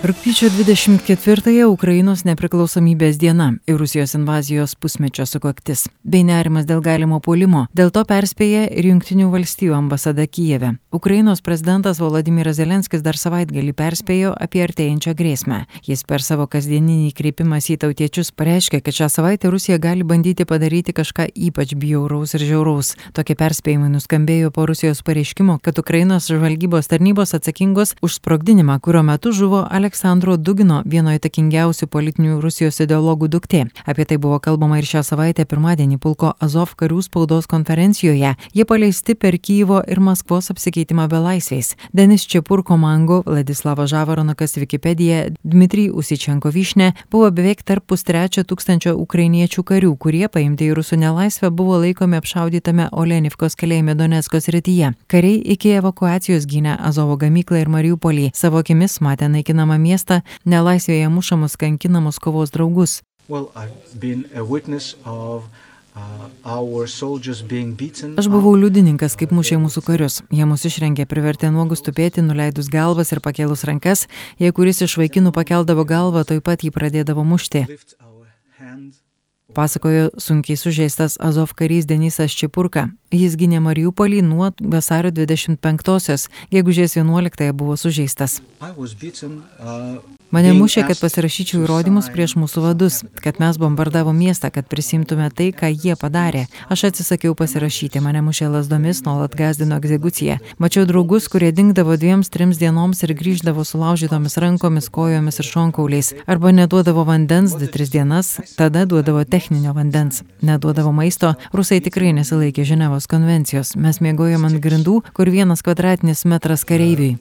Rūpiučio 24-ąją Ukrainos nepriklausomybės diena ir Rusijos invazijos pusmečio sukaktis, bei nerimas dėl galimo puolimo. Dėl to perspėja ir Junktinių valstijų ambasada Kijeve. Ukrainos prezidentas Volodymyras Zelenskis dar savaitgalį perspėjo apie artėjančią grėsmę. Jis per savo kasdieninį kreipimas į tautiečius pareiškė, kad šią savaitę Rusija gali bandyti padaryti kažką ypač bjauraus ir žiauraus. Tokie perspėjimai nuskambėjo po Rusijos pareiškimo, kad Ukrainos žvalgybos tarnybos atsakingos už sprogdinimą, kurio metu žuvo. Aleksandro Dugino, vieno įtakingiausių politinių Rusijos ideologų duktė. Apie tai buvo kalbama ir šią savaitę pirmadienį pulko Azov karių spaudos konferencijoje. Jie paleisti per Kyjivo ir Maskvos apsikeitimą belaisviais. Denis Čiapurko Mango, Vladislavas Žavaronakas Wikipedia, Dmitrij Usičenko Vyšnė buvo beveik tarp pustrečio tūkstančio ukrainiečių karių, kurie paimti į rusų nelaisvę buvo laikomi apšaudytame Olenivkos kalėjime Donetskos rytyje. Kariai iki evakuacijos gynė Azovo gamyklą ir Mariupolį. Savo akimis matė naikinamą miestą, nelaisvėje mušamus kankinamus kovos draugus. Well, Aš buvau liudininkas, kaip mušė mūsų karius. Jie mus išrengė, privertė nuogus tupėti, nuleidus galvas ir pakėlus rankas. Jei kuris iš vaikinų pakeldavo galvą, toj pat jį pradėdavo mušti. Pasakojo sunkiai sužeistas Azov karys Denisas Čipurka. Jis gynė Mariupolį nuo vasario 25-osios, gegužės 11-ąją buvo sužeistas. Mane mušė, kad pasirašyčiau įrodymus prieš mūsų vadus, kad mes bombardavo miestą, kad prisimtume tai, ką jie padarė. Aš atsisakiau pasirašyti, mane mušė lasdomis, nuolat gazdino egzekuciją. Mačiau draugus, kurie dingdavo dviems, trims dienoms ir grįždavo sulaužytomis rankomis, kojomis ir šonkauliais. Arba neduodavo vandens 2-3 dienas, tada duodavo techninio vandens. Neduodavo maisto, rusai tikrai nesilaikė Ženevos konvencijos. Mes mėgojom ant grindų, kur vienas kvadratinis metras kareiviui.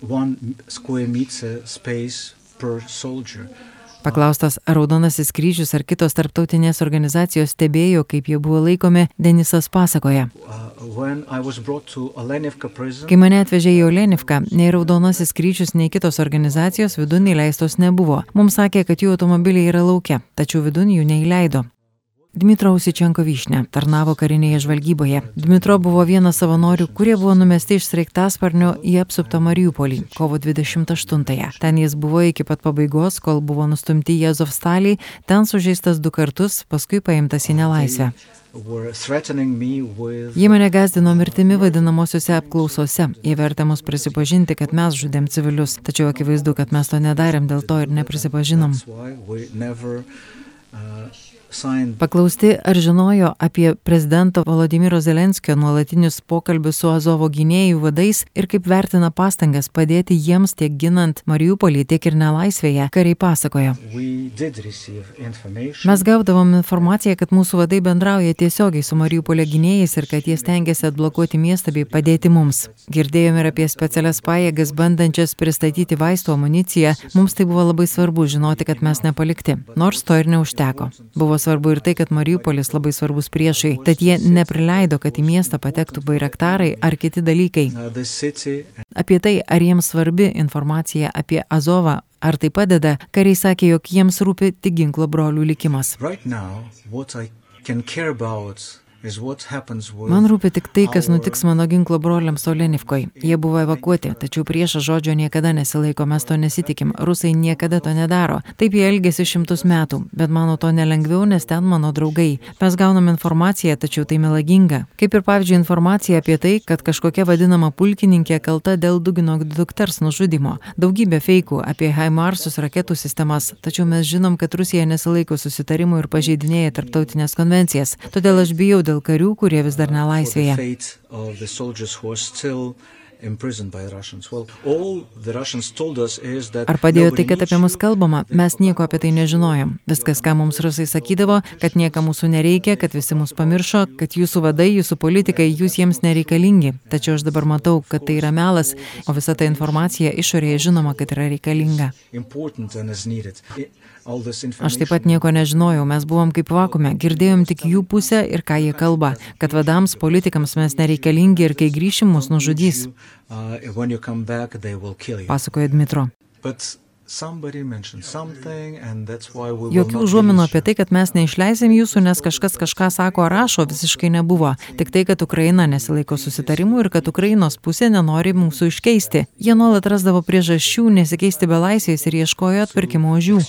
Paklaustas, ar Raudonasis kryžius ar kitos tarptautinės organizacijos stebėjo, kaip jie buvo laikomi, Denisas pasakoja. Kai mane atvežė į Olenivką, nei Raudonasis kryžius, nei kitos organizacijos vidun įleistos nebuvo. Mums sakė, kad jų automobiliai yra laukia, tačiau vidun jų neįleido. Dmitro Usičenko Vyšnė tarnavo karinėje žvalgyboje. Dmitro buvo vienas savanorių, kurie buvo numesti iš sraigtasparnio į apsuptą Mariupolį kovo 28-ąją. Ten jis buvo iki pat pabaigos, kol buvo nustumti į Azovstalį, ten sužeistas du kartus, paskui paimtas į nelaisvę. Jie mane gazdino mirtimi vadinamosiose apklausose, įvertė mus prisipažinti, kad mes žudėm civilius, tačiau akivaizdu, kad mes to nedarėm, dėl to ir neprisipažinom. Paklausti, ar žinojo apie prezidento Volodymyro Zelenskio nuolatinius pokalbius su Azovo gynėjų vadais ir kaip vertina pastangas padėti jiems tiek ginant Mariupolį, tiek ir nelaisvėje, kariai pasakojo. Mes gaudavom informaciją, kad mūsų vadai bendrauja tiesiogiai su Mariupolio gynėjais ir kad jie stengiasi atblokuoti miestą bei padėti mums. Girdėjome ir apie specialias pajėgas bandančias pristatyti vaistų amuniciją. Mums tai buvo labai svarbu žinoti, kad mes nepalikti, nors to ir neužteko. Buvo svarbu ir tai, kad Mariupolis labai svarbus priešai, tad jie neprileido, kad į miestą patektų bairaktarai ar kiti dalykai. Apie tai, ar jiems svarbi informacija apie Azovą, ar tai padeda, kariai sakė, jog jiems rūpi tik ginklo brolių likimas. Right now, Man rūpi tik tai, kas nutiks mano ginklo broliams Olenivkoje. Jie buvo evakuoti, tačiau priešas žodžio niekada nesilaiko, mes to nesitikim. Rusai niekada to nedaro. Taip jie elgėsi šimtus metų, bet mano to nelengviau, nes ten mano draugai. Mes gaunam informaciją, tačiau tai melaginga. Kaip ir pavyzdžiui informacija apie tai, kad kažkokia vadinama pulkininkė kalta dėl Dugino dukters nužudimo. Daugybė feikų apie Haimarsus raketų sistemas, tačiau mes žinom, kad Rusija nesilaiko susitarimų ir pažeidinėja tarptautinės konvencijas. Todėl aš bijau dėl karių, kurie vis dar nelaisvėje. Ar padėjo tai, kad apie mus kalbama? Mes nieko apie tai nežinojom. Viskas, ką mums rusai sakydavo, kad nieka mūsų nereikia, kad visi mus pamiršo, kad jūsų vadai, jūsų politikai, jūs jiems nereikalingi. Tačiau aš dabar matau, kad tai yra melas, o visa ta informacija išorėje žinoma, kad yra reikalinga. Aš taip pat nieko nežinojau, mes buvom kaip vakume, girdėjom tik jų pusę ir ką jie kalba, kad vadams, politikams mes nereikalingi ir kai grįšim mus nužudys. Pasakoja Dmitro. Jokių užuominų apie tai, kad mes neišleisim jūsų, nes kažkas kažką sako ar rašo, visiškai nebuvo. Tik tai, kad Ukraina nesilaiko susitarimų ir kad Ukrainos pusė nenori mūsų iškeisti. Jie nuolat rasdavo priežasčių nesikeisti belaisviais ir ieškojo atpirkimo už jų.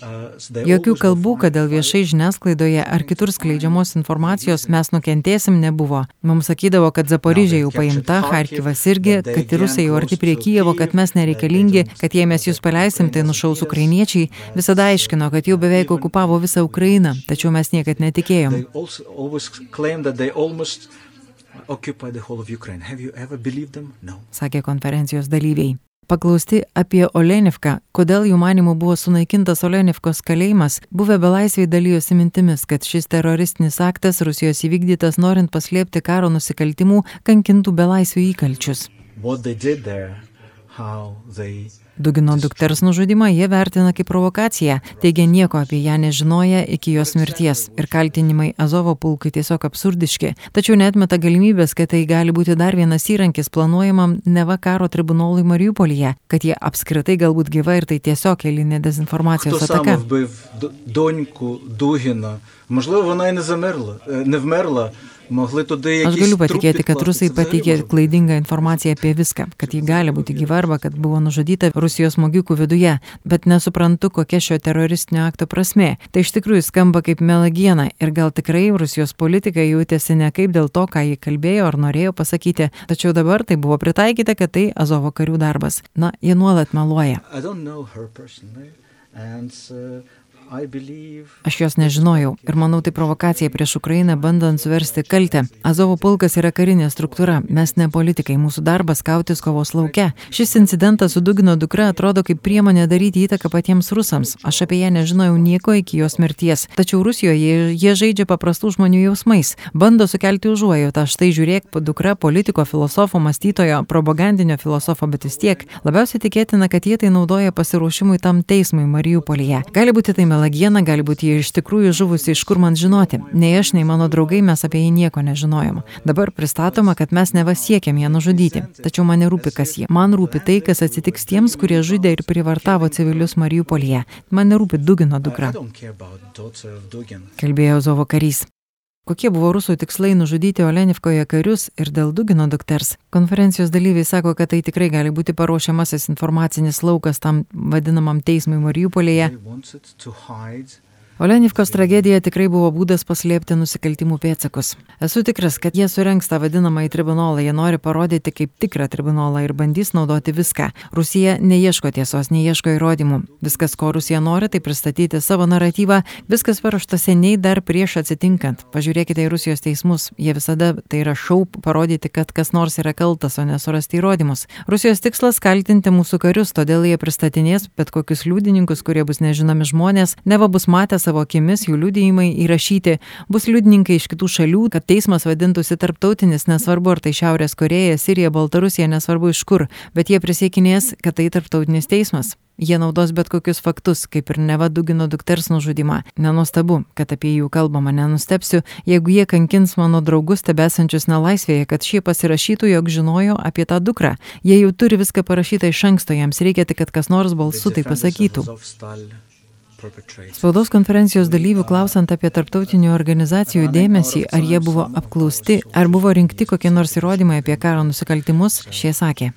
Jokių kalbų, kad dėl viešai žiniasklaidoje ar kitur skleidžiamos informacijos mes nukentėsim nebuvo. Mums sakydavo, kad Zaporižė jau paimta, Harkivas irgi, kad ir rusai jau arti prie Kijevo, kad mes nereikalingi, kad jei mes jūs paleisim, tai nušaus ukrainiečiai. Visada aiškino, kad jau beveik okupavo visą Ukrainą, tačiau mes niekad netikėjom. Sakė konferencijos dalyviai. Paklausti apie Olenivką, kodėl jų manimų buvo sunaikintas Olenivkos kalėjimas, buvę belaisviai dalyjosi mintimis, kad šis teroristinis aktas Rusijos įvykdytas norint paslėpti karo nusikaltimų kankintų belaisvių įkalčius. There, they Dugino dukters nužudimą jie vertina kaip provokaciją, teigia nieko apie ją nežinoja iki jos mirties ir kaltinimai Azovo pulkui tiesiog absurdiški, tačiau netmeta galimybės, kad tai gali būti dar vienas įrankis planuojamam neva karo tribunolui Mariupolyje, kad jie apskritai galbūt gyva ir tai tiesiog eilinė dezinformacijos ataka. Можливо, вона і не замерла, не вмерла, Aš galiu patikėti, kad rusai pateikė klaidingą informaciją apie viską, kad ji gali būti gyva arba kad buvo nužudyta Rusijos smogikų viduje, bet nesuprantu, kokia šio teroristinio akto prasme. Tai iš tikrųjų skamba kaip melagiena ir gal tikrai Rusijos politika jautėsi ne kaip dėl to, ką jį kalbėjo ar norėjo pasakyti, tačiau dabar tai buvo pritaikyta, kad tai Azovo karių darbas. Na, jie nuolat meluoja. And, uh, Aš jos nežinojau ir manau tai provokacija prieš Ukrainą bandant suversti kaltę. Azovo pulkas yra karinė struktūra, mes ne politikai, mūsų darbas kautis kovos laukia. Šis incidentas su Dugino dukra atrodo kaip priemonė daryti įtaką patiems rusams. Aš apie ją nežinojau nieko iki jos mirties. Tačiau Rusijoje jie žaidžia paprastų žmonių jausmais, bando sukelti užuojautą. Štai žiūrėk, dukra politiko, filosofo, mąstytojo, propagandinio filosofo, bet vis tiek labiausiai tikėtina, kad jie tai naudoja pasiruošimui tam teismui Mariupolyje. Gali būti tai melagiena gali būti jie iš tikrųjų žuvusi, iš kur man žinoti. Nei aš, nei mano draugai mes apie jį nieko nežinojom. Dabar pristatoma, kad mes neva siekiam ją nužudyti. Tačiau man nerūpi, kas jie. Man rūpi tai, kas atsitiks tiems, kurie žudė ir privartavo civilius Mariupolyje. Man nerūpi Dugino dukra. Kalbėjo Zovo karys. Kokie buvo rusų tikslai nužudyti Olenivkoje karius ir dėl Dugino dukters? Konferencijos dalyviai sako, kad tai tikrai gali būti paruošiamasis informacinis laukas tam vadinamam teismui Mariupolėje. Olenivkos tragedija tikrai buvo būdas paslėpti nusikaltimų pėtsakus. Esu tikras, kad jie surenks tą vadinamąjį tribunolą, jie nori parodyti kaip tikrą tribunolą ir bandys naudoti viską. Rusija neieško tiesos, neieško įrodymų. Viskas, ko Rusija nori, tai pristatyti savo naratyvą, viskas paruošta seniai dar prieš atsitinkant. Pažiūrėkite į Rusijos teismus, jie visada tai yra šau parodyti, kad kas nors yra kaltas, o nesurasti įrodymus. Rusijos tikslas kaltinti mūsų karius, todėl jie pristatinės bet kokius liudininkus, kurie bus nežinomi žmonės, neva bus matę savo akimis, jų liudijimai įrašyti, bus liudininkai iš kitų šalių, kad teismas vadintųsi tarptautinis, nesvarbu ar tai Šiaurės Koreja, Sirija, Baltarusija, nesvarbu iš kur, bet jie prisiekinės, kad tai tarptautinis teismas. Jie naudos bet kokius faktus, kaip ir neva Dugino dukters nužudimą. Nenustabu, kad apie jų kalbama, nenustepsiu, jeigu jie kankins mano draugus tebesančius nelaisvėje, kad šie pasirašytų, jog žinojo apie tą dukrą. Jie jau turi viską parašyta iš anksto, jiems reikia tik, kad kas nors balsu tai pasakytų. Spaudos konferencijos dalyvių klausant apie tarptautinių organizacijų dėmesį, ar jie buvo apklausti, ar buvo rinkti kokie nors įrodymai apie karo nusikaltimus, šie sakė.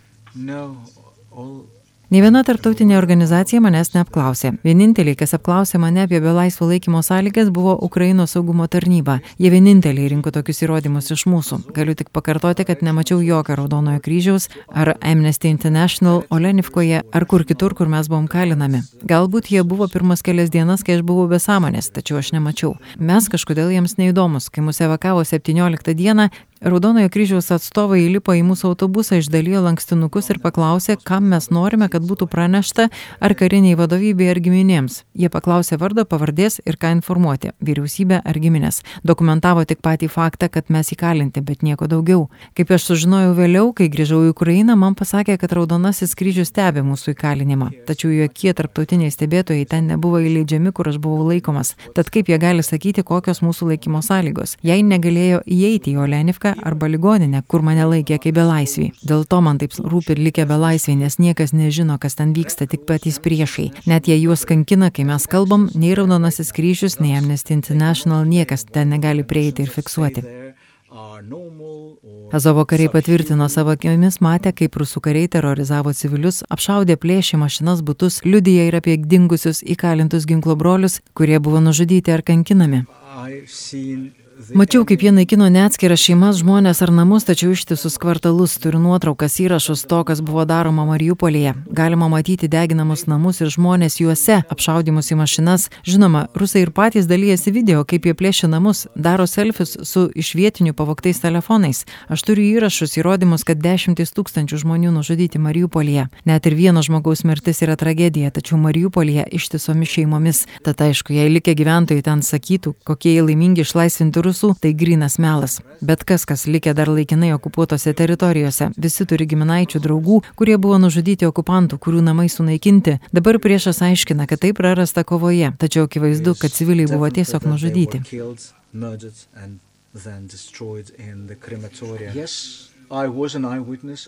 Ne viena tarptautinė organizacija manęs neapklausė. Vieninteliai, kas apklausė mane apie belaisvo laikymo sąlygas, buvo Ukrainos saugumo tarnyba. Jie vieninteliai rinko tokius įrodymus iš mūsų. Galiu tik pakartoti, kad nemačiau jokio Raudonojo kryžiaus ar Amnesty International Olenivkoje ar kur kitur, kur mes buvom kalinami. Galbūt jie buvo pirmas kelias dienas, kai aš buvau be sąmonės, tačiau aš nemačiau. Mes kažkodėl jiems neįdomus. Kai mus evakavo 17 dieną, Raudonojo kryžiaus atstovai įlipo į mūsų autobusą, išdalijo lankstinukus ir paklausė, kam mes norime, kad būtų pranešta, ar kariniai vadovybei ar giminėms. Jie paklausė vardo, pavardės ir ką informuoti - vyriausybę ar giminės. Dokumentavo tik patį faktą, kad mes įkalinti, bet nieko daugiau. Kaip aš sužinojau vėliau, kai grįžau į Ukrainą, man pasakė, kad Raudonasis kryžius stebi mūsų įkalinimą. Tačiau jokie tarptautiniai stebėtojai ten nebuvo įleidžiami, kur aš buvau laikomas. Tad kaip jie gali sakyti, kokios mūsų laikymo sąlygos? Jei negalėjo įeiti į Olenivką, cechą arba ligoninę, kur mane laikė kaip belaisvį. Dėl to man taip rūpi likę belaisviai, nes niekas nežino, kas ten vyksta, tik patys priešai. Net jei juos kankina, kai mes kalbam, nei Raudonasis kryžius, nei Amnesty International niekas ten negali prieiti ir fiksuoti. Azovo kariai patvirtino savo akimis matę, kaip rusų kariai terorizavo civilius, apšaudė plėšį mašinas būtus, liudyja ir apie dingusius įkalintus ginklo brolius, kurie buvo nužudyti ar kankinami. Mačiau, kaip jie naikino neatskiras šeimas, žmonės ar namus, tačiau ištisus kvartalus turiu nuotraukas įrašus to, kas buvo daroma Mariupolėje. Galima matyti deginamus namus ir žmonės juose, apšaudimus į mašinas. Žinoma, rusai ir patys dalyjasi video, kaip jie plėšia namus, daro selfius su iš vietinių pavoktais telefonais. Aš turiu įrašus, įrodymus, kad dešimtis tūkstančių žmonių nužudyti Mariupolėje. Net ir vieno žmogaus mirtis yra tragedija, tačiau Mariupolėje ištisomis šeimomis. Tad aišku, jei likę gyventojai ten sakytų, kokie jie laimingi išlaisvinti rusų tai grynas melas. Bet kas, kas likė dar laikinai okupuotose teritorijose, visi turi giminaičių draugų, kurie buvo nužudyti okupantų, kurių namai sunaikinti. Dabar priešas aiškina, kad tai prarasta kovoje, tačiau akivaizdu, kad civiliai buvo tiesiog nužudyti. Yes,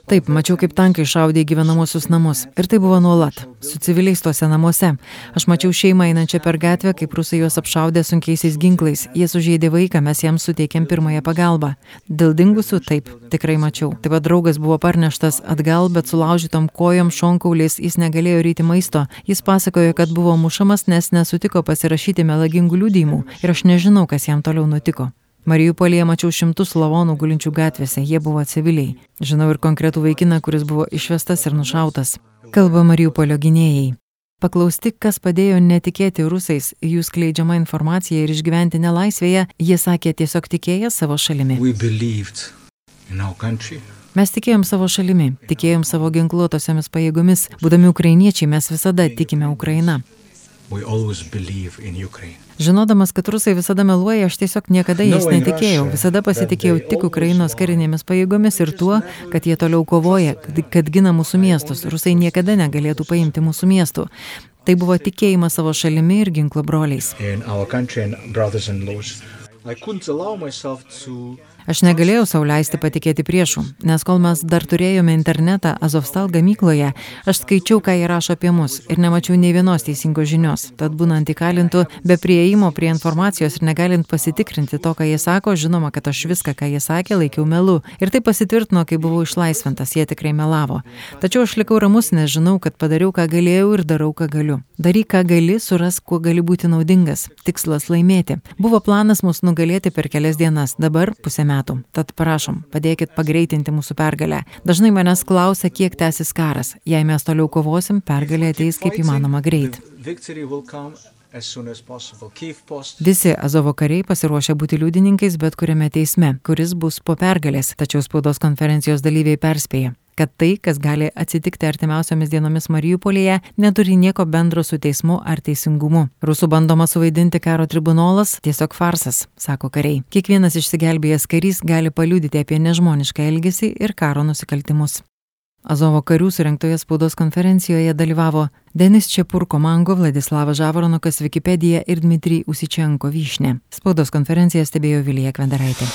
Taip, mačiau, kaip tankai šaudė į gyvenamosius namus. Ir tai buvo nuolat. Su civiliais tuose namuose. Aš mačiau šeimą einančią per gatvę, kaip rusai juos apšaudė sunkiaisiais ginklais. Jie sužeidė vaiką, mes jiems suteikėm pirmąją pagalbą. Dėl dingusių, taip, tikrai mačiau. Taip pat draugas buvo parneštas atgal, bet sulaužytom kojom šonkauliais jis negalėjo ryti maisto. Jis pasakojo, kad buvo mušamas, nes nesutiko pasirašyti melagingų liudymų. Ir aš nežinau, kas jam toliau nutiko. Mariupolėje mačiau šimtus lavonų gulinčių gatvėse, jie buvo civiliai. Žinau ir konkretų vaikiną, kuris buvo išvestas ir nušautas. Kalba Mariupolio gynėjai. Paklausti, kas padėjo netikėti rusais jų skleidžiama informacija ir išgyventi nelaisvėje, jie sakė tiesiog tikėję savo šalimi. Mes tikėjom savo šalimi, tikėjom savo ginkluotosiamis pajėgomis. Būdami ukrainiečiai, mes visada tikime Ukrainą. Žinodamas, kad rusai visada meluoja, aš tiesiog niekada jais netikėjau. Visada pasitikėjau tik Ukrainos karinėmis pajėgomis ir tuo, kad jie toliau kovoja, kad, kad gina mūsų miestus. Rusai niekada negalėtų paimti mūsų miestų. Tai buvo tikėjimas savo šalimi ir ginklo broliais. Aš negalėjau sauliaisti patikėti priešų, nes kol mes dar turėjome internetą Azovstal gamykloje, aš skaičiau, ką jie rašo apie mus ir nemačiau nei vienos teisingos žinios. Tad būnant įkalintų, be prieimo prie informacijos ir negalint pasitikrinti to, ką jie sako, žinoma, kad aš viską, ką jie sakė, laikiau melu. Ir tai pasitvirtino, kai buvau išlaisvintas, jie tikrai melavo. Tačiau aš likau ramus, nes žinau, kad padariau, ką galėjau ir darau, ką galiu. Daryk, ką gali, suras, kuo gali būti naudingas. Tikslas laimėti. Buvo planas mus nugalėti per kelias dienas, dabar pusę metų. Tad prašom, padėkit pagreitinti mūsų pergalę. Dažnai manęs klausia, kiek tęsis karas. Jei mes toliau kovosim, pergalė ateis kaip įmanoma greit. Visi Azovo kariai pasiruošę būti liudininkais bet kuriame teisme, kuris bus po pergalės, tačiau spaudos konferencijos dalyviai perspėja kad tai, kas gali atsitikti artimiausiomis dienomis Mariupolėje, neturi nieko bendro su teismu ar teisingumu. Rusų bandoma suvaidinti karo tribunolas tiesiog farsas, sako kariai. Kiekvienas išsigelbėjęs karys gali paliudyti apie nežmonišką elgesį ir karo nusikaltimus. Azovo karių surinktoje spaudos konferencijoje dalyvavo Denis Čepurko Mango, Vladislavas Žavoronukas, Wikipedija ir Dmitrij Usičenko Vyšnė. Spaudos konferenciją stebėjo Vilija Kvendaraitė.